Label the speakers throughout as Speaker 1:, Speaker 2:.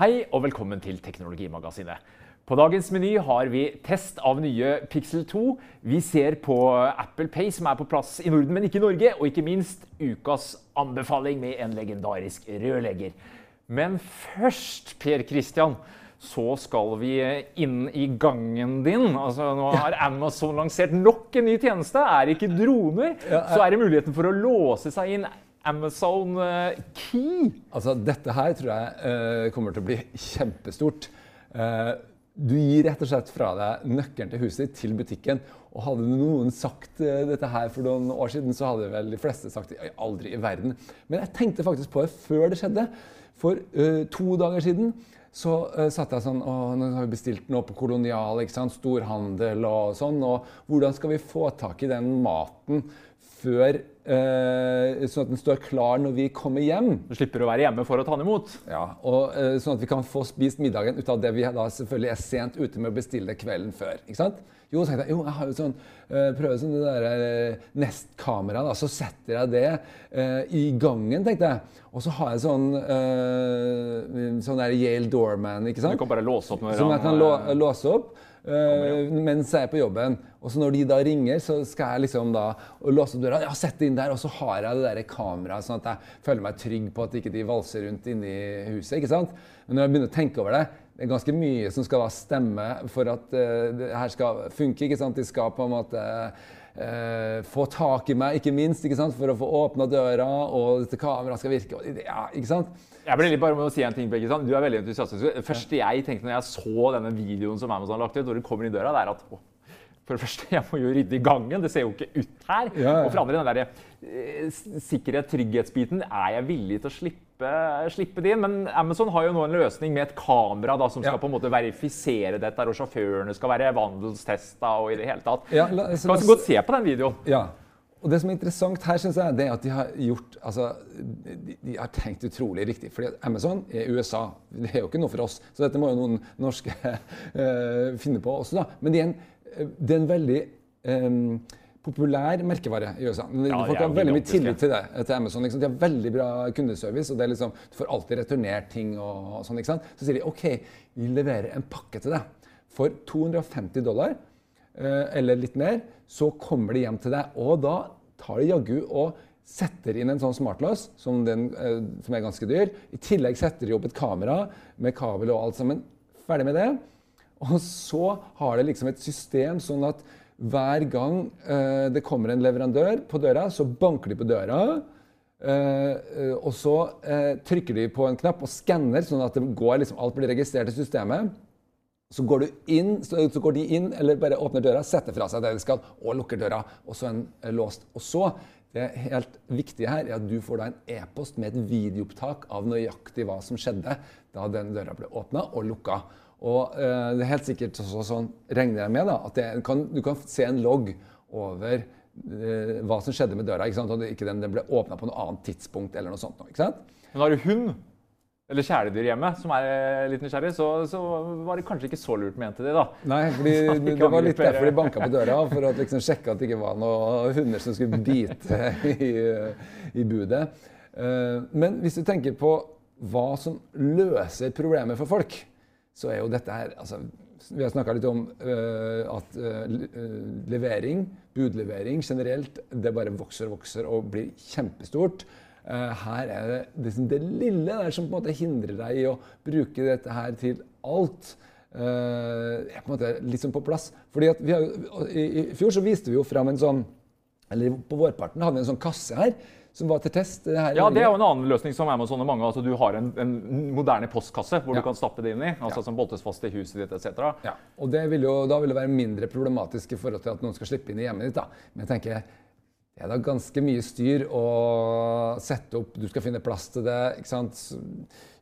Speaker 1: Hei og velkommen til Teknologimagasinet. På dagens meny har vi test av nye Pixel 2. Vi ser på Apple Pay, som er på plass i Norden, men ikke i Norge. Og ikke minst ukas anbefaling med en legendarisk rørlegger. Men først, Per Christian, så skal vi inn i gangen din. Altså, nå har Amazon lansert nok en ny tjeneste. Er det ikke droner, så er det muligheten for å låse seg inn. Amazon eh, Key.
Speaker 2: Altså, dette her tror jeg eh, kommer til å bli kjempestort. Eh, du gir rett og slett fra deg nøkkelen til huset ditt til butikken. Og hadde noen sagt dette her for noen år siden, så hadde vel de fleste sagt det aldri i verden. Men jeg tenkte faktisk på det før det skjedde. For uh, to dager siden så uh, satt jeg sånn Å, nå har vi bestilt noe på Kolonial, ikke sant? storhandel og sånn. Og hvordan skal vi få tak i den maten før eh, Sånn at den står klar når vi kommer hjem?
Speaker 1: Du slipper å være hjemme for å ta den imot.
Speaker 2: Ja, og eh, Sånn at vi kan få spist middagen ut av det vi da selvfølgelig er sent ute med å bestille kvelden før. ikke sant? Jo, så tenkte jeg, jo, jeg har jo sånn, uh, prøver sånn det der Nest-kamera, da, så setter jeg det i gangen, tenkte jeg. Og så har jeg sånn uh, sånn der Yale Doorman. ikke sant?
Speaker 1: Du kan bare låse opp når
Speaker 2: Som jeg kan lå, låse opp mens jeg er på jobben. Og så når de da ringer, så skal jeg liksom da låse opp døra. Ja, sett det inn der, og så har jeg det der kameraet, sånn at jeg føler meg trygg på at ikke de valser rundt inni huset. ikke sant? Men når jeg begynner å tenke over det, det er ganske mye som skal da stemme for at uh, det her skal funke. ikke sant? De skal på en måte Uh, få tak i meg, ikke minst, ikke sant? for å få åpna døra, og dette kameraet skal virke. Ja, ikke sant?
Speaker 1: Jeg ble litt bare med å si en ting, Begge, Du er veldig entusiastisk. Det første jeg tenkte når jeg så denne videoen som Amazon har lagt ut, når du kommer inn døra, det er at for det første, jeg må jo rydde i gangen. Det ser jo ikke ut her.
Speaker 2: Ja, ja.
Speaker 1: Og for andre, den der eh, sikkerhet, trygghetsbiten, er jeg villig til å slippe, slippe det inn. Men Amazon har jo nå en løsning med et kamera da, som skal
Speaker 2: Ja.
Speaker 1: på en måte verifisere dette, og sjåførene skal være vandelstesta og i det hele tatt.
Speaker 2: Ja, la- så
Speaker 1: kan godt se på den videoen?
Speaker 2: Ja. Og det som er interessant her, synes jeg, det er at de har gjort altså, de, de har tenkt utrolig riktig. Fordi Amazon er USA. Det er jo ikke noe for oss. Så dette må jo noen norske eh, finne på også, da. Men det er en, det er en veldig um, populær merkevare i USA.
Speaker 1: er
Speaker 2: Folk har veldig mye tillit til det. til Amazon. Liksom. De har veldig bra kundeservice, og det er liksom, du får alltid returnert ting. og, og sånn, ikke sant? Så sier de OK, vi leverer en pakke til deg for 250 dollar eh, eller litt mer, så kommer de hjem til deg. Og da tar de jaggu og setter inn en sånn smartlås, som, den, eh, som er ganske dyr. I tillegg setter de opp et kamera med kabel og alt sammen. Ferdig med det. Og så har det liksom et system sånn at hver gang eh, det kommer en leverandør på døra, så banker de på døra. eh, eh, og så eh, trykker de på en knapp og skanner, sånn at går, liksom, alt blir registrert i systemet. Så går, inn, så, så går de inn, eller bare åpner døra, setter fra seg det de skal, og lukker døra. Og så en eh, låst. Og så, det helt viktige her, er at du får da en e-post med et videoopptak av nøyaktig hva som skjedde da den døra ble åpna og lukka. Og eh, det er helt sikkert også sånn, regner jeg med, da, at det kan, du kan se en logg over eh, hva som skjedde med døra. ikke sant? Og ikke den, den ble åpna på noe annet tidspunkt eller noe sånt. ikke sant?
Speaker 1: Men har du hund eller kjæledyr hjemme som er eh, litt nysgjerrig, så, så var det kanskje ikke så lurt ment til det, da.
Speaker 2: Nei, fordi
Speaker 1: de
Speaker 2: det var litt derfor de banka på døra. For å liksom sjekke at det ikke var noen hunder som skulle bite i, i budet. Eh, Men hvis du tenker på hva som løser problemet for folk, så er jo dette her altså, Vi har snakka litt om uh, at uh, levering, budlevering generelt, det bare vokser og vokser og blir kjempestort. Uh, her er det liksom det lille der som på en måte hindrer deg i å bruke dette her til alt. Uh, er på en måte sånn på plass. Fordi at har, i, I fjor så viste vi jo fram en sånn Eller på vårparten hadde vi en sånn kasse her som var til test. eh, Her i
Speaker 1: Ja, det er jo en annen løsning som Amazon og mange. at Du har en, en moderne postkasse hvor
Speaker 2: Ja.
Speaker 1: du kan stappe det inn i. altså
Speaker 2: Ja.
Speaker 1: Som boltes fast i huset ditt etc.
Speaker 2: Ja, og det vil jo, Da vil det være mindre problematisk i forhold til at noen skal slippe inn i hjemmet ditt. da. Men jeg tenker, det er da ganske mye styr å sette opp Du skal finne plass til det. ikke sant?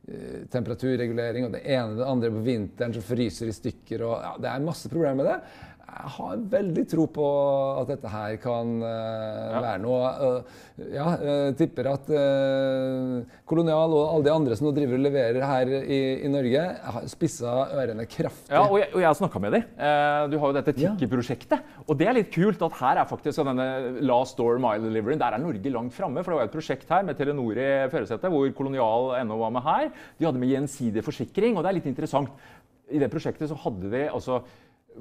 Speaker 2: Eh, Temperaturregulering og det ene og det andre på vinteren som fryser i stykker. og ja, Det er masse problemer med det. Jeg har veldig tro på at dette her kan uh, være noe. Uh, ja, uh, tipper at Kolonial og alle de andre som nå driver og leverer her i, i Norge, har spissa ørene kraftig.
Speaker 1: Ja, og jeg, og jeg har snakka med dem. du har jo dette Tikki-prosjektet. Og det er litt kult at her er faktisk denne Last Door Mile Delivery. Der er Norge langt framme. For det var et prosjekt her med Telenor i førersetet hvor Kolonial ennå var med her. De hadde med gjensidig forsikring, og det er litt interessant. I det prosjektet så hadde de altså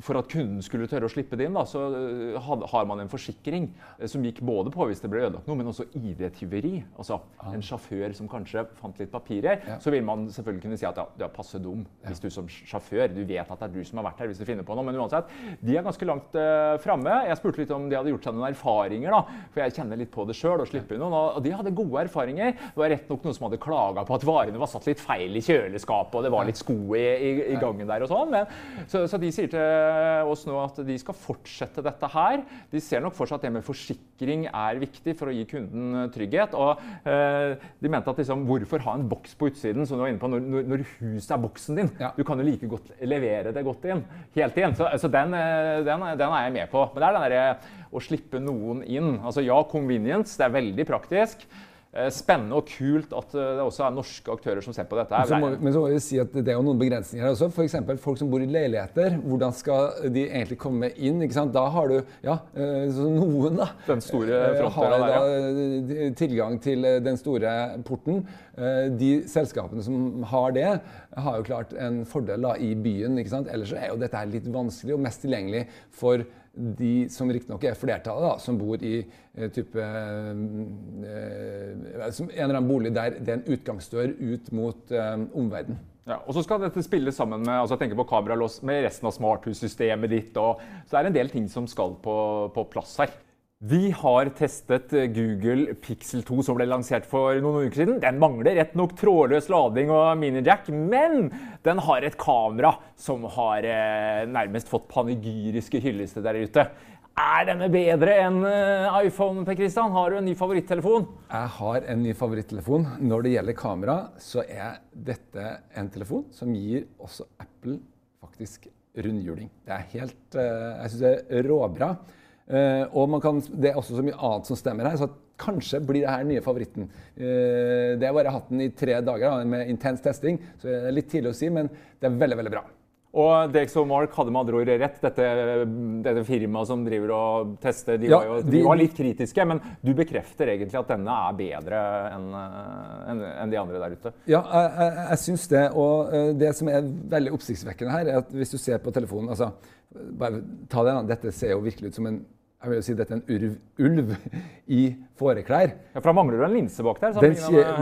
Speaker 1: for at kunden skulle tørre å slippe det inn, da, så eh, har man en forsikring eh, som gikk både på hvis det ble ødelagt noe, men også ID-tyveri. Altså ah. en sjåfør som kanskje fant litt papirer. Ja. Så vil man selvfølgelig kunne si at ja, du er passe dum ja. hvis du som sjåfør du vet at det er du som har vært her. hvis du finner på noe, Men uansett, de er ganske langt uh, framme. Jeg spurte litt om de hadde gjort seg noen erfaringer, da, for jeg kjenner litt på det sjøl. Og slipper noen, og de hadde gode erfaringer. Det var rett nok noen som hadde klaga på at varene var satt litt feil i kjøleskapet, og det var litt sko i, i, i gangen der og sånn. Så, så de sier til oss nå at de skal fortsette dette her. De ser nok for seg at det med forsikring er viktig for å gi kunden eh, trygghet. Og eh, de mente at liksom, hvorfor ha en boks på utsiden som du var inne på, når, når huset er boksen din? Ja. Du kan jo like godt levere det godt inn. Helt inn. Så, så den, eh, den, den, er jeg med på. Men det er den derre å slippe noen inn. Altså ja, convenience, det er veldig praktisk. Eh, spennende og kult at eh, det også er norske aktører som ser på dette.
Speaker 2: Så må, men så må vi si at det er jo noen begrensninger her også. F.eks. folk som bor i leiligheter. Hvordan skal de egentlig komme inn? Da har du ja, eh, noen da,
Speaker 1: den store har
Speaker 2: der, ja. tilgang til den store porten. De selskapene som har det, har jo klart en fordel da, i byen. Ellers er jo dette litt vanskelig og mest tilgjengelig for de som riktignok er flertallet, da, som bor i eh, type eh, En eller annen bolig der det er en utgangsdør ut mot eh, omverdenen.
Speaker 1: Ja, og så skal dette spilles sammen med altså jeg tenker på kameralås med resten av smarthussystemet ditt. Og, så det er en del ting som skal på, på plass her. Vi har testet Google Pixel 2 som ble lansert for noen uker siden. Den mangler rett nok trådløs lading og minijack, men den har et kamera som har eh, nærmest fått panegyriske hyllester der ute. Er denne bedre enn eh, iPhone? Per Christian? Har du en ny favorittelefon?
Speaker 2: Jeg har en ny favorittelefon. Når det gjelder kamera, så er dette en telefon som gir også Apple faktisk rundhjuling. Det er helt, eh, jeg syns det er råbra. Uh, og kan, Det er også så mye annet som stemmer her, så kanskje blir det her nye favoritten. Uh, det har bare hatt den i tre dager da, med intens testing, så det er litt tidlig å si, men det er veldig veldig bra.
Speaker 1: Og Dexo Mark hadde med andre ord rett. Dette, dette firmaet som driver og tester, de, ja, var jo, de, var litt kritiske. Men du bekrefter egentlig at denne er bedre enn en, en de andre der ute?
Speaker 2: Ja, jeg, jeg, jeg syns det. Og eh, det som er veldig oppsiktsvekkende her, er at hvis du ser på telefonen altså, bare ta det, Dette ser jo virkelig ut som en jeg vil jo si dette er en urv, ulv i fåreklær.
Speaker 1: Ja, For da mangler du en linse bak der?
Speaker 2: Den,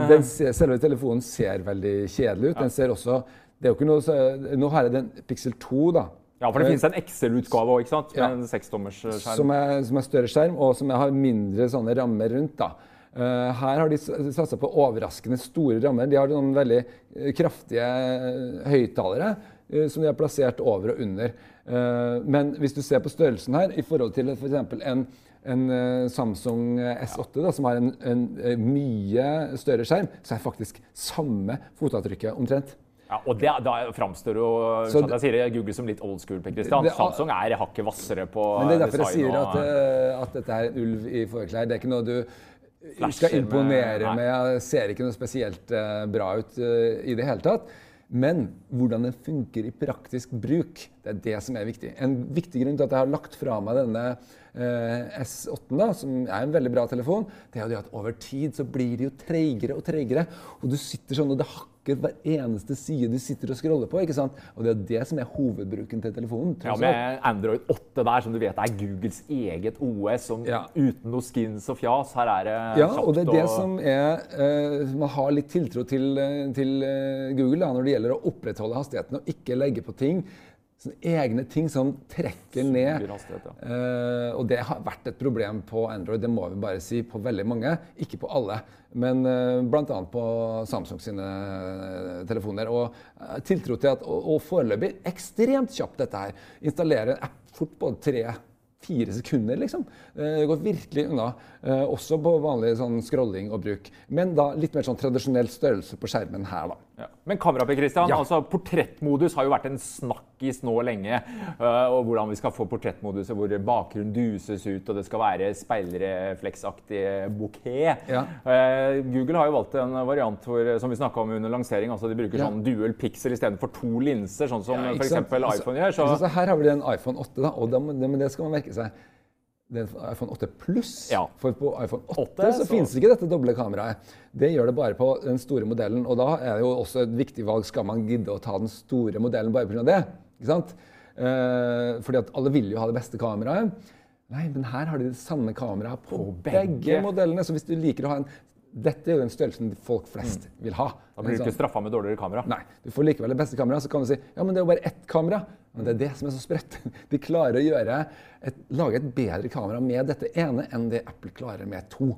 Speaker 2: den, selve telefonen ser veldig kjedelig ut. Ja. Den ser også, det er jo ikke noe, Nå har jeg den Pixel 2, da.
Speaker 1: Ja, for det finnes en Excel-utgave òg, Med ja. en seksdommers skjerm.
Speaker 2: Som er, som er, større skjerm, og som har mindre sånne rammer rundt. da. Uh, her har de satsa på overraskende store rammer. De har noen veldig eh, kraftige eh, høyttalere uh, som de har plassert over og under. Uh, men hvis du ser på størrelsen her i forhold til f.eks. For en, en Samsung S8 da, som har en, en, mye større skjerm, så er faktisk samme fotavtrykket omtrent.
Speaker 1: Ja, og det, Da framstår jo så jeg sier Google som litt old school. Per Christian. Det, Samsung er hakket hvassere på
Speaker 2: design. Men Det er derfor jeg sier at, uh, at, dette er en ulv i forklær. Det er ikke noe du skal imponere med, med Ser ikke noe spesielt uh, bra ut uh, i det hele tatt. Men hvordan den funker i praktisk bruk, det er det som er viktig. En viktig grunn til at jeg har lagt fra meg denne eh, S8, da, som er en veldig bra telefon, det er jo det at over tid så blir det jo treigere og treigere. Og du sitter sånn, og det hakker hver eneste side du sitter og scroller på. ikke sant? Og det er det som er hovedbruken til telefonen.
Speaker 1: Ja, Med Android 8 der, som du vet er Googles eget OS, som, ja. uten noe skins og fjas. Her er det
Speaker 2: Ja, og det er det og... som er uh, Man har litt tiltro til, eh, til uh, Google da, når det gjelder å opprettholde hastigheten og ikke legge på ting egne ting som trekker ned. Uh, og det har vært et problem på Android, det må vi bare si, på veldig mange. Ikke på alle, men uh, bl.a. på Samsung sine uh, telefoner. Og uh, tiltro til at, og, og foreløpig ekstremt kjapt dette her. Installere en app fort på tre fire sekunder, liksom. Det går virkelig unna. Også på vanlig sånn scrolling og bruk. Men da litt mer sånn tradisjonell størrelse på skjermen her, da.
Speaker 1: Ja. Men kamera, Christian,
Speaker 2: Ja.
Speaker 1: altså portrettmodus har jo vært en snakkis nå lenge. Uh, og hvordan vi skal få portrettmoduset hvor bakgrunnen duses ut og det skal være speilrefleksaktig bouquet.
Speaker 2: Ja.
Speaker 1: Uh, Google har jo valgt en variant hvor, som vi snakka om under lansering. altså De bruker sånn dual pixel istedenfor to linser, sånn som
Speaker 2: Ja,
Speaker 1: f.eks.
Speaker 2: Altså,
Speaker 1: iPhone gjør. Så,
Speaker 2: Så her har vi en iPhone 8, da, og det, men det skal man merke seg. Det er iPhone 8 pluss.
Speaker 1: Ja.
Speaker 2: For på iPhone 8,
Speaker 1: 8,
Speaker 2: så,
Speaker 1: så-
Speaker 2: finnes ikke dette doble kameraet. Det gjør det bare på den store modellen. Og da er det jo også et viktig valg. Skal man gidde å ta den store modellen bare pga. det? Ikke sant? Eh, fordi at alle vil jo ha det beste kameraet. Nei, men her har de det samme kameraet på,
Speaker 1: På
Speaker 2: begge.
Speaker 1: begge.
Speaker 2: modellene. Så hvis du liker å ha en Dette er jo den størrelsen folk flest vil ha.
Speaker 1: Mm. da blir du ikke
Speaker 2: sånn-
Speaker 1: straffa med dårligere kamera.
Speaker 2: Nei, du får likevel det beste kameraet. Så kan du si ja, men det er jo bare ett kamera. Men det er det som er så sprøtt. De klarer å gjøre et, lage et bedre kamera med dette ene enn det Apple klarer med to.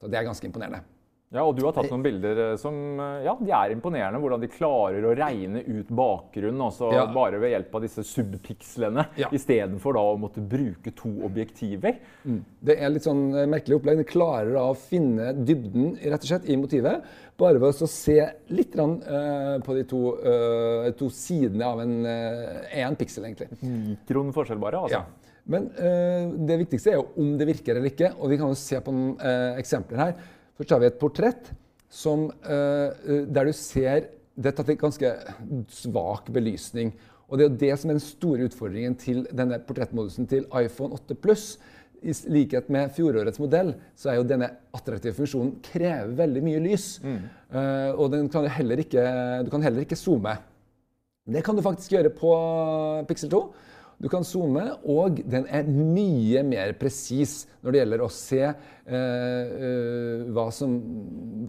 Speaker 2: Så det er ganske imponerende.
Speaker 1: Ja, og du har tatt noen bilder eh, som eh, ja, de er imponerende. Hvordan de klarer å regne ut bakgrunnen altså
Speaker 2: Ja.
Speaker 1: bare ved hjelp av disse subpikslene,
Speaker 2: Ja.
Speaker 1: istedenfor å måtte bruke to objektiver.
Speaker 2: Det er litt sånn eh, merkelig opplegg. De klarer å finne dybden rett og slett i motivet bare ved å se litt grann, uh, på de to, uh, to sidene av en én piksel, egentlig.
Speaker 1: Mikron forskjell bare, altså.
Speaker 2: Ja. Men eh, det viktigste er jo om det virker eller ikke. Og vi kan jo se på noen eh, eksempler her. Først har vi et portrett som, eh, eh, der du ser Det er tatt ganske svak belysning. Og det er jo det som er den store utfordringen til denne portrettmodusen til iPhone 8 Pluss. I likhet med fjorårets modell så er jo denne attraktive funksjonen krever veldig mye lys. Eh, og den kan ikke, du kan heller ikke zoome. Det kan du faktisk gjøre på Pixel 2. Du kan zoome, og den er mye mer presis når det gjelder å se eh, eh, hva, som,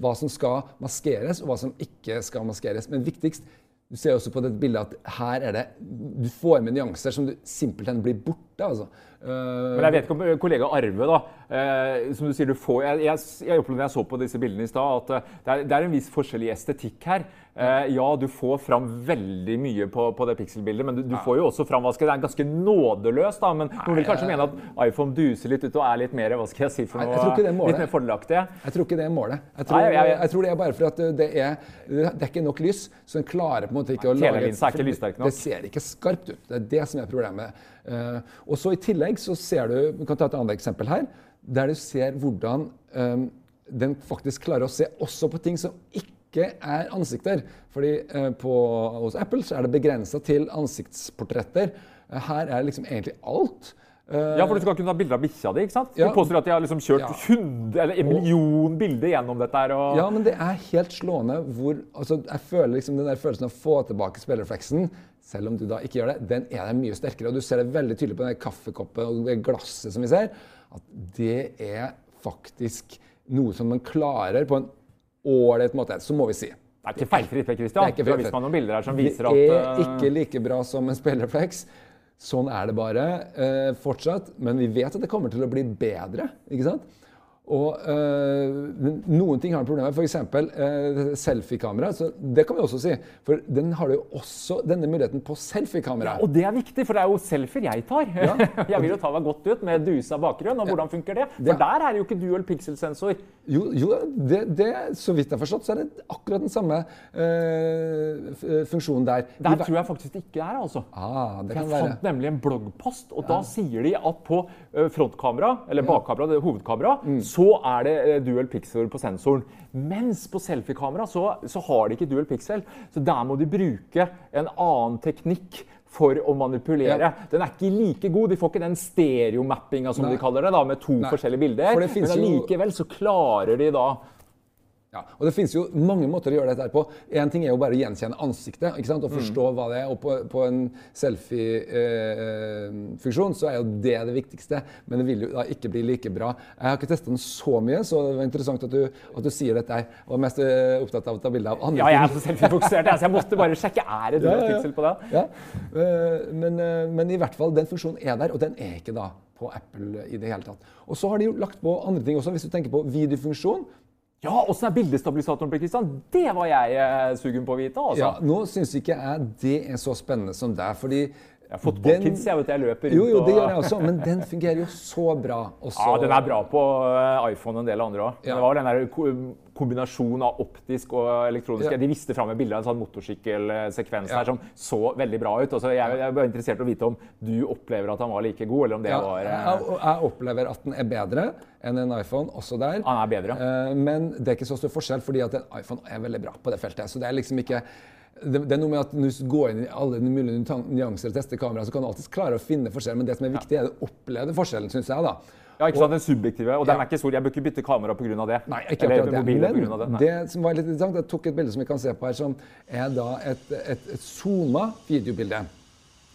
Speaker 2: hva som skal maskeres, og hva som ikke skal maskeres. Men viktigst, du ser også på dette bildet at her er det Du får med nyanser som du simpelthen blir borte. altså. Eh,
Speaker 1: Men jeg vet ikke om eh, kollega Arve da, eh, som du sier, du får, jeg, jeg, jeg opplevde når jeg så på disse bildene i stad, at det er, det er en viss forskjell i estetikk her. Ja, du får fram veldig mye på, på det pikselbildet, men du, du får jo også fram hva skal jeg- Det er ganske nådeløst, da, men noen vil kanskje mene at iPhone duser litt ut og er litt mer hva skal jeg si for noe, litt mer fordelaktig.
Speaker 2: Jeg tror ikke det er målet. Jeg tror,
Speaker 1: Nei, jeg-
Speaker 2: jeg tror det er bare for at det er, det er ikke nok lys, så den klarer på en måte ikke å lage
Speaker 1: telelinsa er ikke lyssterk nok.
Speaker 2: Det ser ikke skarpt ut. Det er det som er problemet. Eh, og så I tillegg så ser du Vi kan ta et annet eksempel her. Der du ser hvordan eh, den faktisk klarer å se også på ting som ikke er ansikter. Fordi eh, på, hos Apple så er det begrensa til ansiktsportretter. Her er liksom egentlig alt.
Speaker 1: Ja, for du skal kunne ta bilder av bikkja di, ikke sant?
Speaker 2: Ja.
Speaker 1: Du påstår at de har liksom kjørt
Speaker 2: Ja.
Speaker 1: 100, eller en million bilder gjennom dette her. Og...
Speaker 2: Ja, men det er helt slående hvor altså, Jeg føler liksom den der følelsen av å få tilbake spillerfleksen, selv om du da ikke gjør det, den er mye sterkere. Og du ser det veldig tydelig på den kaffekoppen og det glasset som vi ser, at det er faktisk noe som man klarer på en ålreit måte. Så må vi si.
Speaker 1: Det er ikke feilfritt, det, Christian.
Speaker 2: Det er ikke
Speaker 1: noen bilder her som viser
Speaker 2: det
Speaker 1: at
Speaker 2: er
Speaker 1: eh,
Speaker 2: ikke like bra som en spillerflex. Sånn er det bare eh, fortsatt. Men vi vet at det kommer til å bli bedre. ikke sant? Og øh, Noen ting har problemer med, f.eks. Øh, selfiekamera. så Det kan vi også si. For den har jo også denne muligheten på selfiekamera.
Speaker 1: Og det er viktig, for det er jo selfier jeg tar. jeg vil jo ta meg godt ut med dusa bakgrunn. og hvordan funker det? For
Speaker 2: Det-
Speaker 1: der er det jo ikke dual pixel-sensor.
Speaker 2: Jo, jo det, det, så vidt jeg har forstått, så er det akkurat den samme øh, funksjonen der.
Speaker 1: Der
Speaker 2: I
Speaker 1: tror jeg faktisk det ikke er. altså.
Speaker 2: ah, det
Speaker 1: Jeg
Speaker 2: være.
Speaker 1: fant nemlig en bloggpost, og da sier de at på frontkamera, eller bakkamera, det er hovedkamera,
Speaker 2: Mm.
Speaker 1: Så er det ø, dual pixel på sensoren. Mens på selfiekamera så, så har de ikke dual pixel. Så der må de bruke en annen teknikk for å manipulere.
Speaker 2: Ja.
Speaker 1: Den er ikke like god. De får ikke den stereomappinga som
Speaker 2: Nei.
Speaker 1: de kaller det, da, med to
Speaker 2: Nei.
Speaker 1: forskjellige bilder.
Speaker 2: For
Speaker 1: Men
Speaker 2: likevel
Speaker 1: allikevel så klarer de da
Speaker 2: Ja, og Det finnes jo mange måter å gjøre dette på. Én ting er jo bare å gjenkjenne ansiktet ikke sant? og
Speaker 1: Mm.
Speaker 2: forstå hva det er. Og på, på en selfie-funksjon så er jo det det viktigste. Men det vil jo da ikke bli like bra. Jeg har ikke testa den så mye, så det var interessant at du, at du sier dette her. Jeg var mest eh, opptatt av å ta bilde av andre
Speaker 1: Ja, jeg er så selfiefokusert, så jeg måtte bare sjekke. Er det dual
Speaker 2: Ja, ja, ja.
Speaker 1: på den?
Speaker 2: Ja. Eh, Men, eh, men i hvert fall, den funksjonen er der, og den er ikke da på Apple i det hele tatt. Og så har de jo lagt på andre ting også, hvis du tenker på videofunksjon.
Speaker 1: Ja, åssen er bildestabilisatoren Kristian? Det var jeg eh, sugen på å vite. altså.
Speaker 2: Ja, nå syns ikke jeg det er så spennende som deg, fordi
Speaker 1: Jeg har fotballkids, jeg vet jeg løper rundt
Speaker 2: Jo, jo, det gjør jeg også, men den fungerer jo så bra. Også,
Speaker 1: Ja, den er bra på eh, iPhone og en del andre òg.
Speaker 2: Ja.
Speaker 1: Det var den der kombinasjon av optisk og elektronisk.
Speaker 2: Ja.
Speaker 1: De viste fram et bilde av en sånn motorsykkelsekvens
Speaker 2: Ja.
Speaker 1: der som så veldig bra ut. Og så jeg, jeg bare interessert i å vite om du opplever at han var like god, eller om det
Speaker 2: Ja,
Speaker 1: var eh,
Speaker 2: jeg, jeg opplever at den er bedre enn en iPhone også der.
Speaker 1: Han er bedre.
Speaker 2: Eh, Men det er ikke så stor forskjell, fordi at en iPhone er veldig bra på det feltet. Så det er liksom ikke det, det er noe med at Når du går inn i alle de mulige nyanser og tester kamera, så kan du alltid klare å finne forskjell, men det som er viktig, er å oppleve forskjellen, syns jeg. da.
Speaker 1: Ja, ikke sant, Den subjektive. Og den er ikke stor. Jeg bør ikke bytte kamera pga. det.
Speaker 2: Nei, ikke
Speaker 1: Eller
Speaker 2: akkurat det.
Speaker 1: Men på grunn av det. Nei.
Speaker 2: det som var litt interessant, jeg tok et bilde som vi kan se på her, som er da et, et, et zooma videobilde.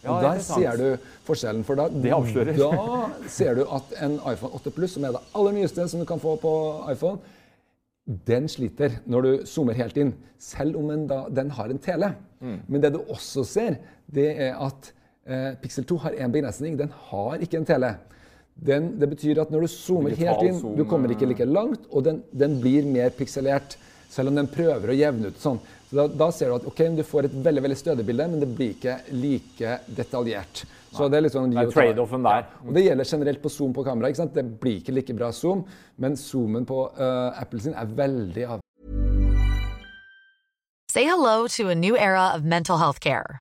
Speaker 1: Ja, er
Speaker 2: der ser du forskjellen. For da,
Speaker 1: Det
Speaker 2: da ser du at en iPhone 8 Plus, som er det aller nyeste som du kan få på iPhone, den sliter når du zoomer helt inn, selv om den, da, den har en tele.
Speaker 1: Mm.
Speaker 2: Men det du også ser, det er at eh, Pixel 2 har en begrensning. Den har ikke en tele. Den, det betyr at når du zoomer
Speaker 1: Digital
Speaker 2: helt inn,
Speaker 1: zoom,
Speaker 2: du kommer ikke like langt, og den, den blir mer pikselert. Selv om den prøver å jevne ut sånn. Så da, da ser du at okay, du får et veldig veldig stødig bilde, men det blir ikke like detaljert. Så det er litt sånn
Speaker 1: Det er trade-offen der.
Speaker 2: Ja, og det gjelder generelt på zoom på kamera. ikke sant? Det blir ikke like bra zoom, men zoomen på uh, Apple sin er veldig av
Speaker 3: Say hello to a new era of mental health care.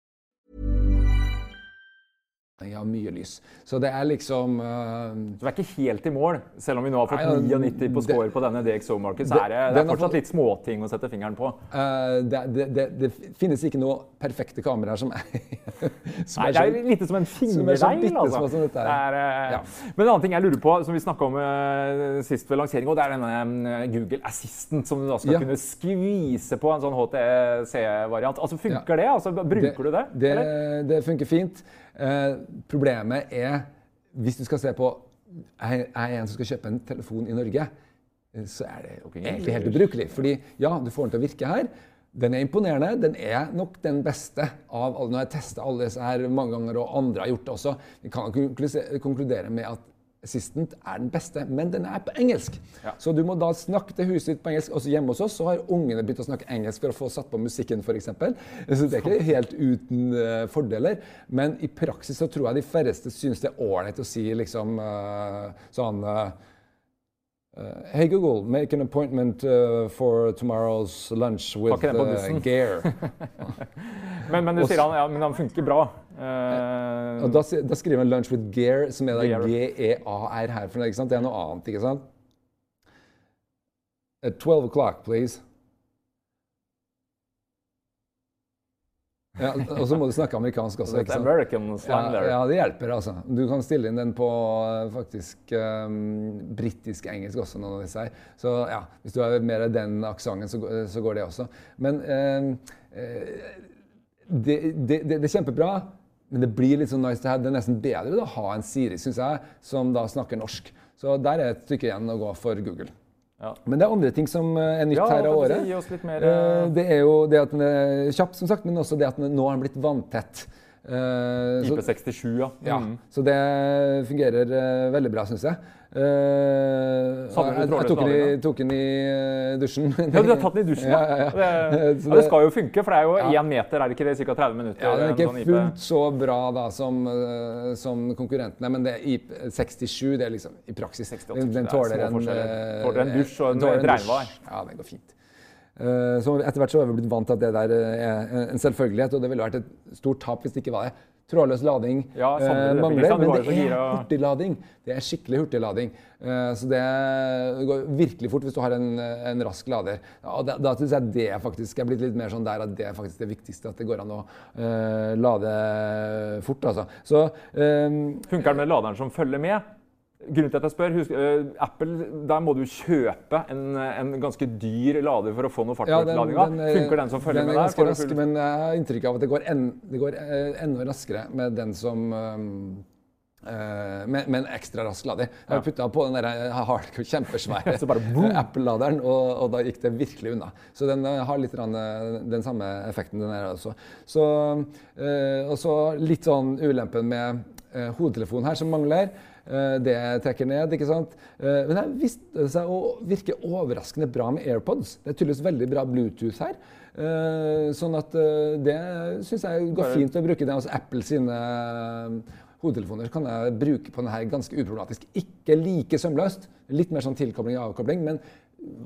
Speaker 2: Har mye lys. Så det er liksom uh,
Speaker 1: Så vi er ikke helt i mål. Selv om vi nå har fått
Speaker 2: Nei, ja,
Speaker 1: 99 på
Speaker 2: det-
Speaker 1: score på denne DXO-market, så
Speaker 2: det-
Speaker 1: er det, det er fortsatt litt småting å sette fingeren på.
Speaker 2: Uh, det, det, det, det finnes ikke noe perfekte kameraer som er, som
Speaker 1: Nei,
Speaker 2: er
Speaker 1: det er litt som en
Speaker 2: er så bittesmå
Speaker 1: Altså.
Speaker 2: som dette
Speaker 1: Det
Speaker 2: er.
Speaker 1: eh,
Speaker 2: Ja.
Speaker 1: Men en annen ting jeg lurer på, som vi snakka om eh, sist ved lansering, og det er denne eh, Google Assistant som du da skal
Speaker 2: Ja.
Speaker 1: kunne skvise på en sånn HTC-variant. Altså, Funker
Speaker 2: Ja.
Speaker 1: det? Altså, bruker du det?
Speaker 2: Det, det funker fint. Eh, problemet er, hvis du skal se på Jeg en som skal kjøpe en telefon i Norge, eh, så er det egentlig helt ubrukelig. Fordi ja, du får den til å virke her. Den er imponerende. Den er nok den beste av alle. Nå har jeg testa alle disse her mange ganger, og andre har gjort det også. Vi kan konkludere med at Assistant er den beste, men den er på engelsk.
Speaker 1: Ja.
Speaker 2: Så du må da snakke til huset ditt på engelsk. Også hjemme hos oss så har ungene begynt å snakke engelsk for å få satt på musikken, f.eks. Så det er ikke helt uten uh, fordeler. Men i praksis så tror jeg de færreste syns det er ålreit å si liksom uh, sånn uh, Uh, hey Google, make an appointment uh, for tomorrow's lunch with
Speaker 1: på
Speaker 2: uh,
Speaker 1: bussen. Men, men du sier han, ja, men han funker bra. Uh,
Speaker 2: Og da, da skriver han 'lunch with Gear', som er da
Speaker 1: Gear.
Speaker 2: G-E-A-R her. For det, det er noe annet, ikke sant? At 12 o'clock, please. Ja, og så må du snakke amerikansk også. ikke sant?
Speaker 1: American slang
Speaker 2: Ja, ja, det hjelper, altså. Du kan stille inn den på eh, faktisk um, britisk-engelsk også, noen av disse her. Så ja, hvis du har mer av den aksenten, så, så går det også. Men eh, det, det, det, det er kjempebra, men det blir litt sånn nice to have. Det er nesten bedre å ha en Siri, syns jeg, som da snakker norsk. Så der er et stykke igjen å gå for Google.
Speaker 1: Ja.
Speaker 2: Men det er andre ting som eh, er nytt
Speaker 1: Ja,
Speaker 2: her av året.
Speaker 1: si, mer,
Speaker 2: eh, Det er jo det at den er kjapp, som sagt, men også det at den, nå har den blitt vanntett. Eh,
Speaker 1: IP67, ja.
Speaker 2: ja,
Speaker 1: Mm.
Speaker 2: så det fungerer uh, veldig bra, syns jeg.
Speaker 1: Uh,
Speaker 2: jeg, jeg tok den, i, tok den i dusjen.
Speaker 1: Ja, du har tatt den i dusjen,
Speaker 2: ja.
Speaker 1: ja.
Speaker 2: ja, ja.
Speaker 1: Det, ja, det skal jo funke, for det er jo
Speaker 2: Ja.
Speaker 1: én meter, er det ikke det? Ca. 30 minutter?
Speaker 2: Ja, den er ikke
Speaker 1: sånn
Speaker 2: fullt så bra da som, som konkurrentene, men det er IP 67 det er liksom i praksis.
Speaker 1: 68,
Speaker 2: Den, den
Speaker 1: er
Speaker 2: tåler en,
Speaker 1: Tåler en dusj og en- en,
Speaker 2: en
Speaker 1: regnvær.
Speaker 2: Ja, den går fint. Eh, Så etter hvert så har vi blitt vant til at det der er en selvfølgelighet, og det ville vært et stort tap hvis det ikke var det. Trådløs lading
Speaker 1: Ja, savner
Speaker 2: eh, mangler, men det er hurtiglading. Det er skikkelig hurtiglading. Eh, Så det går virkelig fort hvis du har en, en rask lader. Ja, Og da, da syns jeg det faktisk er blitt litt mer sånn der at det er faktisk det viktigste. At det går an å eh, lade fort, altså. Så eh,
Speaker 1: Funker den med laderen som følger med? Grunnen til at jeg spør, husk, uh, Apple, Der må du kjøpe en, en ganske dyr lader for å få noe fart på
Speaker 2: Ja,
Speaker 1: ladinga.
Speaker 2: er-
Speaker 1: Funker den som følger
Speaker 2: den
Speaker 1: med
Speaker 2: er
Speaker 1: der?
Speaker 2: Den
Speaker 1: er ganske
Speaker 2: rask, men jeg har inntrykk av at det går, en, det går uh, enda raskere med den som um, uh, med, med en ekstra rask lader. Jeg har putta på den der eh, kjempesvære eh, Apple-laderen, og, og da gikk det virkelig unna. Så den eh, har litt rann, eh, den samme effekten, den her også. Så, eh, og så litt sånn ulempen med eh, hodetelefonen her som mangler. Eh, Det trekker ned, ikke sant. Eh, Men det viste seg å virke overraskende bra med AirPods. Det er tydeligvis veldig bra Bluetooth her. Eh, Sånn at det syns jeg går fint å bruke. Det hos Apple sine hodetelefoner kan jeg bruke på denne her ganske uproblematisk. Ikke like sømløst. Litt mer sånn tilkobling og avkobling, men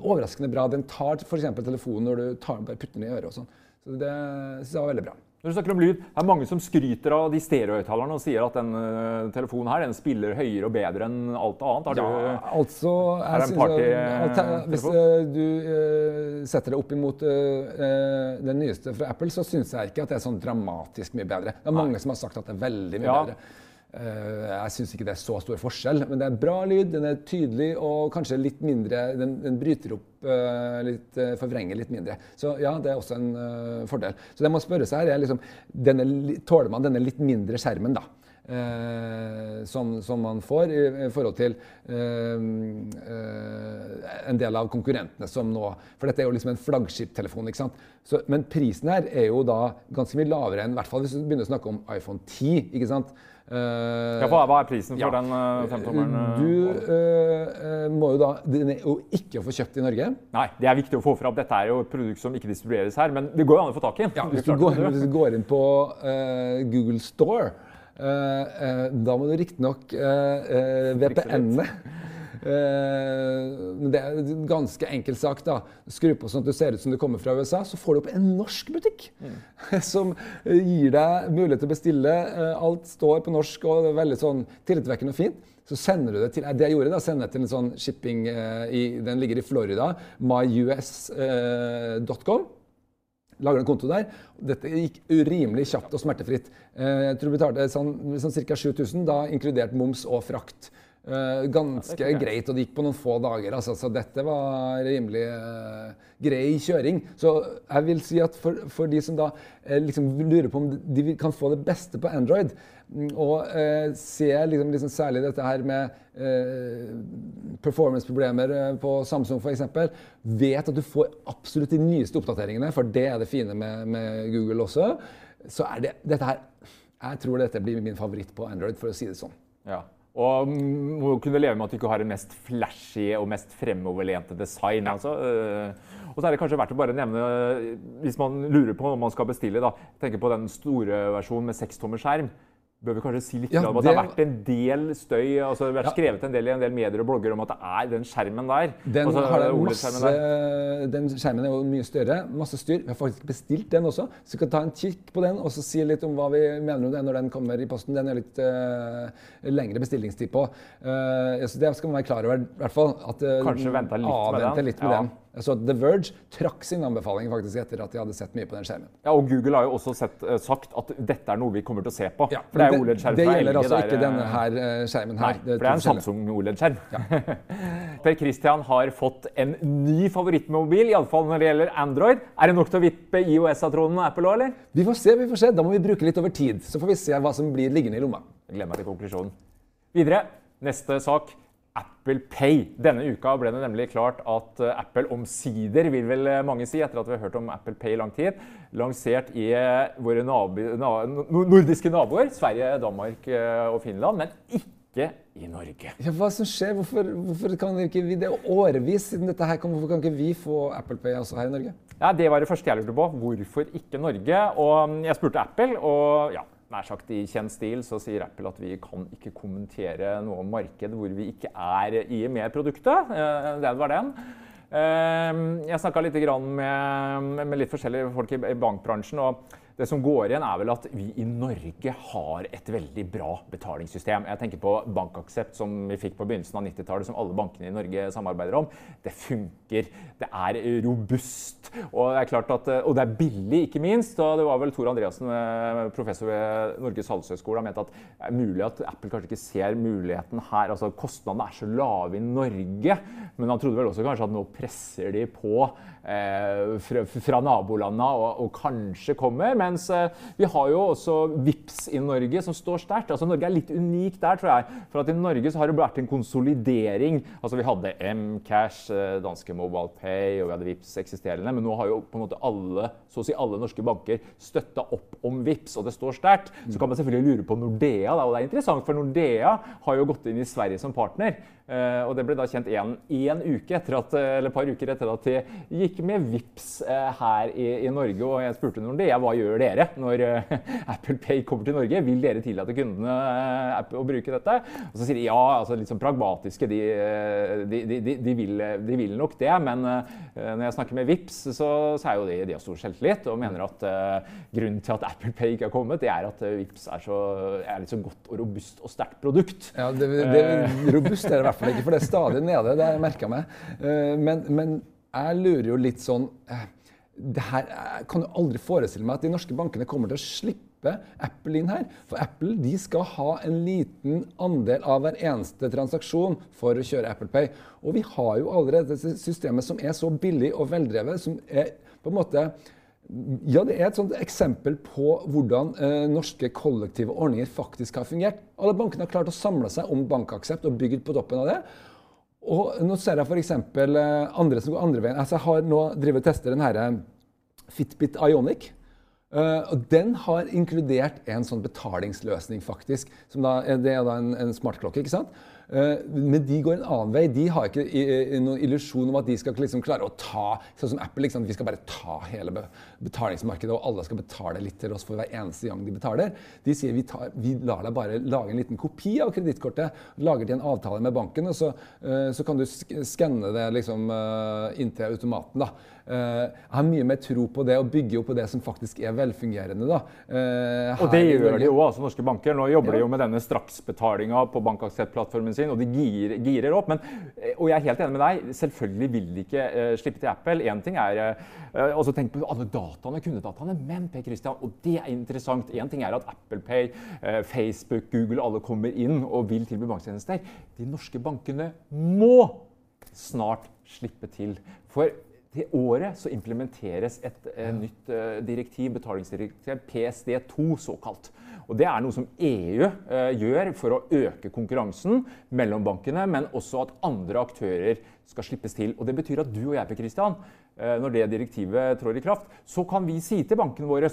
Speaker 2: overraskende bra. Den tar f.eks. telefonen når du tar den bare putter den i øret og sånn. Så det syns jeg var veldig bra.
Speaker 1: Når du snakker om lyd, det er mange som skryter av de stereohøyttalerne og sier at den øh, telefonen her den spiller høyere og bedre enn alt annet. Har
Speaker 2: Ja,
Speaker 1: du,
Speaker 2: altså
Speaker 1: Er det en
Speaker 2: jeg synes
Speaker 1: party-
Speaker 2: at- at- Hvis eh, du uh, setter det opp imot uh, eh, den nyeste fra Apple, så syns jeg ikke at det er sånn dramatisk mye bedre. Det er mange som har sagt at det er veldig mye
Speaker 1: Ja.
Speaker 2: bedre. Eh, jeg syns ikke det er så stor forskjell, men det er bra lyd, den er tydelig og kanskje litt mindre Den, den bryter opp eh, litt, eh, forvrenger litt mindre. Så ja, det er også en fordel. Så det man spørre seg her, er liksom denne, Tåler man denne litt mindre skjermen, da? Eh, som, som man får i, i forhold til eh, eh, en del av konkurrentene som nå For dette er jo liksom en flaggskiptelefon. ikke sant? Men prisen her er jo da ganske mye lavere enn hvert fall hvis du begynner å snakke om iPhone 10. ikke sant? Eh,
Speaker 1: ja, hva, hva er prisen for
Speaker 2: ja.
Speaker 1: den uh, femtommeren? øh?
Speaker 2: Du eh, eh, må jo da Den er jo ikke få kjøpt i Norge.
Speaker 1: Nei, det er viktig å få fram. Dette er jo et produkt som ikke distribueres her, men det går jo an å få tak i.
Speaker 2: Ja, hvis, du går, hvis du går inn på uh, Google Store, eh, eh, da må du riktignok uh, uh, VPN-e. Men det er ganske enkel sak. da. Skru på sånn at du ser ut som du kommer fra USA, så får du opp en norsk butikk. Som eh, gir deg mulighet til å bestille. Eh, alt står på norsk og det er veldig sånn tillitvekkende og fint. Så sender du det til det jeg gjorde da, sender jeg til en sånn shipping eh, i, Den ligger i Florida. myus.com. Lager en konto der. Dette gikk urimelig kjapt og smertefritt. Eh, Jeg tror vi betalte sånn, sånn ca. 7000, da inkludert moms og frakt. Eh, ganske
Speaker 1: Ja,
Speaker 2: greit, og det gikk på noen få dager. Altså, så dette var rimelig uh, grei kjøring. Så jeg vil si at for, for de som da uh, liksom lurer på om de kan få det beste på Android, mm, og uh, ser liksom, liksom særlig dette her med performance-problemer på Samsung f.eks., vet at du får absolutt de nyeste oppdateringene, for det er det fine med, med Google også, så er det dette her Jeg tror dette blir min favoritt på Android, for å si det sånn.
Speaker 1: Ja. Og må kunne leve med at du ikke har en mest flashy og mest fremoverlente design. Altså. øh, Og så er det kanskje verdt å bare nevne, hvis man lurer på om man skal bestille, da, tenker på den store versjonen med sekstommer skjerm. Bør vi kanskje si litt
Speaker 2: Ja,
Speaker 1: om at det har vært en del støy altså Det har vært skrevet en del i en del medier og blogger om at det er den skjermen der.
Speaker 2: Den,
Speaker 1: altså,
Speaker 2: har det
Speaker 1: OLED-skjermen
Speaker 2: masse,
Speaker 1: der.
Speaker 2: den skjermen er jo mye større. Masse styr. Vi har faktisk bestilt den også. Så vi kan ta en kikk på den og så si litt om hva vi mener om den når den kommer i posten. Den er litt uh, lengre bestillingstid på. Uh, så det skal man være klar over. i hvert fall. At, uh,
Speaker 1: Kanskje vente litt med den.
Speaker 2: litt med
Speaker 1: Ja.
Speaker 2: den. Så The Verge trakk sin anbefaling faktisk etter at de hadde sett mye på den skjermen.
Speaker 1: Ja, og Google har jo også sett, øh, sagt at dette er noe vi kommer til å se på.
Speaker 2: Ja,
Speaker 1: for det er OLED-skjerm
Speaker 2: det
Speaker 1: fra
Speaker 2: gjelder
Speaker 1: LG.
Speaker 2: altså ikke denne her eh, skjermen her.
Speaker 1: Nei, for det er en. Samsung OLED-skjerm. per Christian har fått en ny favorittmobil, iallfall når det gjelder Android. Er det nok til å vippe IOS av tronen og Apple òg, eller?
Speaker 2: Vi får se, vi får se. Da må vi bruke litt over tid. Så får vi se hva som blir liggende i lomma.
Speaker 1: Gleder meg til konklusjonen. Videre, neste sak. Apple Pay. Denne uka ble det nemlig klart at eh, Apple omsider, vil vel eh, mange si, etter at vi har hørt om Apple Pay i lang tid, lansert i eh, våre nabi, na, nordiske naboer, Sverige, Danmark og Finland, men ikke i Norge.
Speaker 2: Ja, hva som skjer? Hvorfor, hvorfor kan ikke vi, Det er årevis siden dette her kom. Hvorfor kan ikke vi få Apple Pay også her i Norge?
Speaker 1: Ja, Det var det første jeg lurte på. Hvorfor ikke Norge? Og mm, jeg spurte Apple, og ja, nær sagt i kjent stil så sier Apple at vi kan ikke kommentere noe om marked hvor vi ikke er i med produktet. Eh, Det var den. Eh, Jeg snakka litt med, litt forskjellige folk i bankbransjen. og det som går igjen, er vel at vi i Norge har et veldig bra betalingssystem. Jeg tenker på Bankaksept, som vi fikk på begynnelsen av 90-tallet, som alle bankene i Norge samarbeider om. Det funker. Det er robust. Og det er at, og det er billig, ikke minst. Og det var vel Tor Andreassen, eh, professor ved Norges handelshøyskole, mente at det er mulig at Apple kanskje ikke ser muligheten her. altså Kostnadene er så lave i Norge. Men han trodde vel også kanskje at nå presser de på eh, fra, fra nabolandene og, og kanskje kommer. Mens eh, vi har jo også VIPS i Norge som står sterkt. Altså Norge er litt unik der, tror jeg. For at i Norge så har det vært en konsolidering. Altså Vi hadde Mcash, eh, danske Mobile Pay og vi hadde VIPS eksisterende. Men nå har jo på en måte alle, så å si alle norske banker støtta opp om VIPS, og det står sterkt. Så kan man selvfølgelig lure på Nordea, da, og det er interessant, for Nordea har jo gått inn i Sverige som partner. Eh, og det ble da kjent en, en uke etter at, eh, eller et par uker etter at de gikk med VIPS eh, her i, i Norge. Og jeg spurte Nordea hva gjør dere når Apple Pay kommer til Norge. Vil dere tillate kundene å bruke dette? Og så sier de ja, altså litt sånn pragmatiske. De, de, de, de, vil, de vil nok det. Men når jeg snakker med VIPS, så, så er jo de, de har stor selvtillit og mener at grunnen til at Apple Pay ikke har kommet, det er at VIPS er, så, er litt så godt og robust og sterkt produkt.
Speaker 2: Ja, det, det, Robust er det i hvert fall ikke, for det er stadig nede. Det har jeg merka meg. Eh, Men, men jeg lurer jo litt sånn eh, det her, Jeg kan jo aldri forestille meg at de norske bankene kommer til å slippe Apple inn her. For Apple de skal ha en liten andel av hver eneste transaksjon for å kjøre Apple Pay. Og vi har jo allerede dette systemet som er så billig og veldrevet, som er på en måte ja, det er et sånt eksempel på hvordan eh, norske kollektive ordninger faktisk har fungert. Alle bankene har klart å samle seg om bankaksept og bygd på toppen av det. Og nå ser jeg f.eks. Eh, andre som går andre veien. Altså, jeg har nå driver og tester den her eh, Fitbit Ionic. Uh, og den har inkludert en sånn betalingsløsning, faktisk. Da, det er da en, en smartklokke. ikke sant? Eh, men de går en annen vei. De har ikke i, i, noen illusjon om at de skal liksom klare å ta Sånn som Apple. Liksom, vi skal bare ta hele betalingsmarkedet, og alle skal betale litt til oss for hver eneste gang de betaler. De sier vi, tar, vi lar deg bare lage en liten kopi av kredittkortet. Lager til en avtale med banken, og så, eh, så kan du skanne det liksom, eh, inntil automaten. da. Eh, jeg har mye mer tro på det, og bygger jo på det som faktisk er velfungerende. da. Eh,
Speaker 1: Og det gjør de jo, altså norske banker. Nå jobber
Speaker 2: Ja.
Speaker 1: de jo med denne straksbetalinga på Bankaksept-plattformen sin, og de girer, girer opp. Men, eh, og jeg er helt enig med deg, selvfølgelig vil de ikke uh, slippe til Apple. Én ting er uh, altså Tenk på alle dataene, kundedataene, men Per Christian, og det er interessant. Én ting er at Apple Pay, uh, Facebook, Google, alle kommer inn og vil tilby banktjenester. De norske bankene må snart slippe til. For til året så implementeres et eh, nytt eh, direktiv, betalingsdirektiv, PSD2 såkalt. Og Det er noe som EU eh, gjør for å øke konkurransen mellom bankene, men også at andre aktører skal slippes til. Og Det betyr at du og jeg Per Christian, eh, når det direktivet trår i kraft, så kan vi si til bankene våre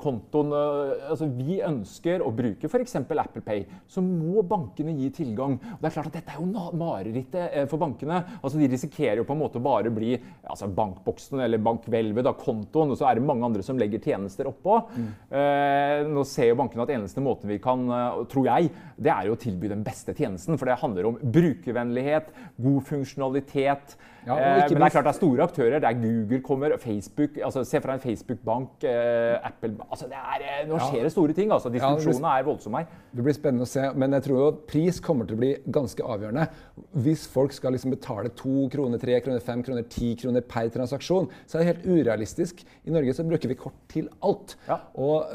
Speaker 1: kontoen eh, altså Vi ønsker å bruke f.eks. Apple Pay, så må bankene gi tilgang. Og det er klart at Dette er jo marerittet eh, for bankene. Altså De risikerer jo på en måte bare å bli altså bankboksen eller bankhvelvet, da, kontoen, og så er det mange andre som legger tjenester oppå. Eh, nå ser jo bankene at eneste måten vi kan, eh, tror jeg, det er jo å tilby den beste tjenesten. For det handler om brukervennlighet, god funksjonalitet.
Speaker 2: Ja,
Speaker 1: eh, men det er klart det er store aktører. Det er Google kommer, Facebook altså Se for deg en Facebook-bank, eh, Apple altså det er, eh, Nå skjer det store ting. altså Disfunksjonene er voldsomme her.
Speaker 2: Det blir spennende å se, men jeg tror jo pris kommer til å bli ganske avgjørende. Hvis folk skal liksom betale to kroner, tre kroner, fem kroner, ti kroner per transaksjon, så er det helt urealistisk. I Norge så bruker vi kort til alt.
Speaker 1: Ja.
Speaker 2: Og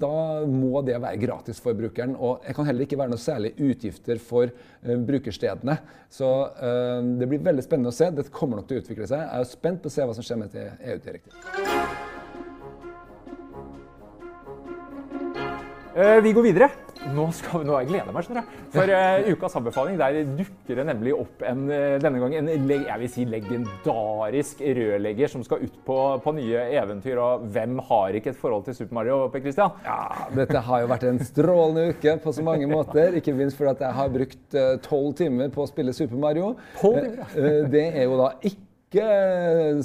Speaker 2: da må det være gratis for brukeren. Og det kan heller ikke være noe særlig utgifter for brukerstedene. Så det blir veldig spennende å se. Det kommer nok til å utvikle seg. Jeg er spent på å se hva som skjer med dette EU-direktivet.
Speaker 1: Eh, vi går videre. Nå, skal vi, nå gleder jeg meg. skjønner du. For uh, ukas anbefaling der dukker det nemlig opp en, eh, denne gang en jeg vil si legendarisk rørlegger som skal ut på, på nye eventyr. Og hvem har ikke et forhold til Super Mario? Per Christian?
Speaker 2: Ja, dette har jo vært en strålende uke på så mange måter. Ikke minst fordi jeg har brukt eh, tolv timer på å spille Super Mario.
Speaker 1: 12 timer,
Speaker 2: Eh, eh, Det er jo da ikke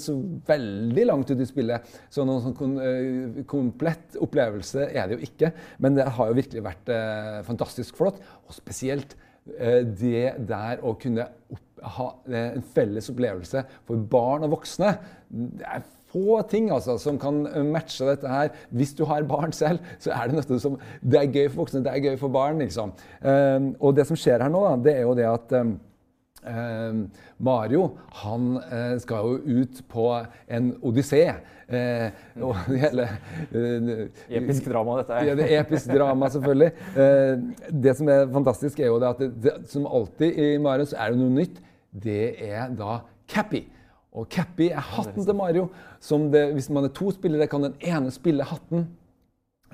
Speaker 2: så veldig langt ut i spillet. Så noen sånn eh, komplett opplevelse er det jo ikke. Men det har jo virkelig vært eh, fantastisk flott. Og spesielt eh, det der å kunne ha eh, en felles opplevelse for barn og voksne. Det er få ting altså, som kan eh, matche dette her. Hvis du har barn selv, så er det noe som Det er gøy for voksne, det er gøy for barn, liksom. Eh, og det som skjer her nå, da, det er jo det at eh, Eh, Mario han eh, skal jo ut på en odyssé. Eh, og hele eh,
Speaker 1: Episk drama, dette her.
Speaker 2: Ja, det er episk drama, selvfølgelig. Eh, det som er fantastisk, er jo det at det, det, som alltid i Mario så er det noe nytt. Det er da Cappy. Og Cappy er hatten til Mario. Som det, hvis man er to spillere, kan den ene spille hatten.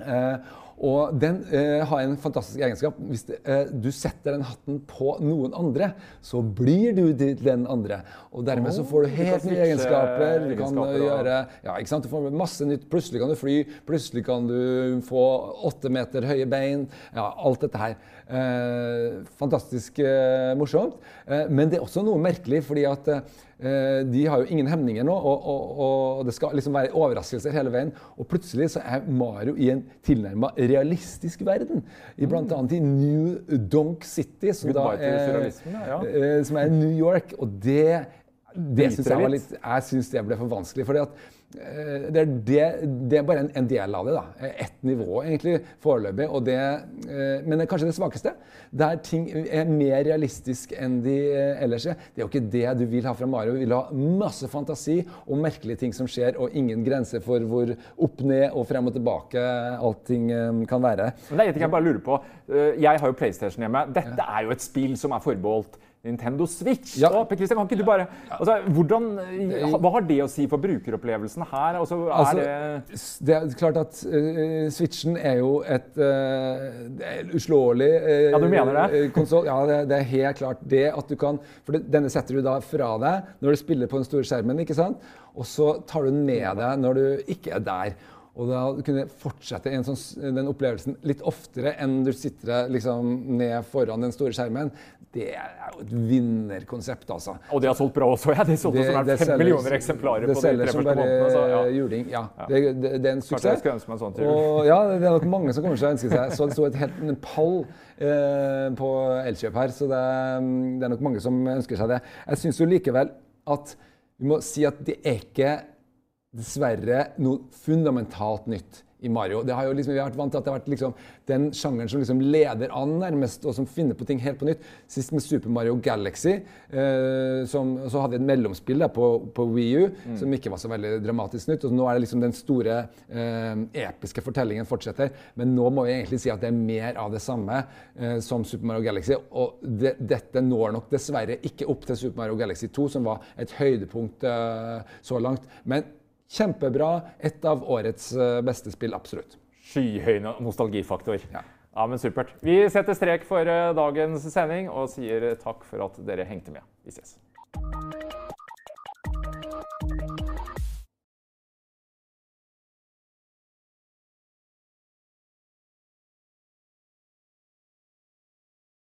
Speaker 2: Eh, og den eh, har en fantastisk egenskap. Hvis det, eh, du setter den hatten på noen andre, så blir du til den andre. Og dermed så får du helt nye egenskaper. Du kan gjøre ja, ikke sant? Du får masse nytt. Plutselig kan du fly, plutselig kan du få åtte meter høye bein. Ja, alt dette her. Eh, fantastisk eh, morsomt. Eh, men det er også noe merkelig, fordi at eh, de har jo ingen hemninger nå, og, og, og det skal liksom være overraskelser hele veien. Og plutselig så er Mario i en tilnærma realistisk verden. I blant annet i New Donk City, som, da er, eh, som er New York. Og det, det syns jeg
Speaker 1: litt.
Speaker 2: jeg synes det ble for vanskelig. fordi at eh, det, er det, det er bare en, en del av det. da. Eh, Ett nivå egentlig foreløpig. og det, eh, Men det er kanskje det svakeste. Der ting er mer realistisk enn de eh, ellers er. Det er jo ikke det du vil ha fra Mario. Du vil ha masse fantasi og merkelige ting som skjer, og ingen grenser for hvor opp, ned og frem og tilbake allting eh, kan være.
Speaker 1: Men det er en ting jeg bare lurer på. Eh, Jeg har jo PlayStation hjemme. Dette er jo et spill som er forbeholdt Nintendo Switch.
Speaker 2: Ja.
Speaker 1: Per Christian, kan ikke du bare, altså, hvordan, hva har det å si for brukeropplevelsen her? Altså, er
Speaker 2: Altså,
Speaker 1: det,
Speaker 2: er klart at uh, Switchen er jo et uh, uslåelig uh,
Speaker 1: Ja, du mener det?
Speaker 2: Konsol. Ja, det, det er helt klart det at du kan For det, denne setter du da fra deg når du spiller på den store skjermen, ikke sant? Og så tar du den med deg når du ikke er der. Og da kunne fortsette en sånn, den opplevelsen litt oftere enn du sitter liksom, ned foran den store skjermen, det er jo et vinnerkonsept, altså.
Speaker 1: og det har solgt bra også. Ja, det solgte som er fem
Speaker 2: selger-
Speaker 1: millioner eksemplarer
Speaker 2: det
Speaker 1: på de tre første månedene. Så, ja.
Speaker 2: juling. Ja, Det, det, det er en
Speaker 1: Kanskje jeg
Speaker 2: suksess.
Speaker 1: skulle ønske meg en sånn til jul.
Speaker 2: Og ja, det er nok mange som kommer til å ønske seg. Så det sto et helt, en pall eh, på Elkjøp her, så det, det er nok mange som ønsker seg det. Jeg syns jo likevel at vi må si at det er ikke dessverre noe fundamentalt nytt i Mario. Det har jo liksom, vi har vært vant til at det har vært liksom den sjangeren som liksom leder an nærmest, og som finner på ting helt på nytt. Sist med Super Mario Galaxy, eh, som så hadde et mellomspill da, på, på Wii U, som ikke var så veldig dramatisk nytt. Og nå er det liksom den store eh, episke fortellingen fortsetter. Men nå må vi egentlig si at det er mer av det samme eh, som Super Mario Galaxy. Og det, dette når nok dessverre ikke opp til Super Mario Galaxy 2, som var et høydepunkt eh, så langt. Men Kjempebra. Et av årets eh, beste spill, absolutt.
Speaker 1: Skyhøy nostalgifaktor.
Speaker 2: Ja.
Speaker 1: Ja, men Supert. Vi setter strek for eh, dagens sending og sier takk for at dere hengte med. Vi ses.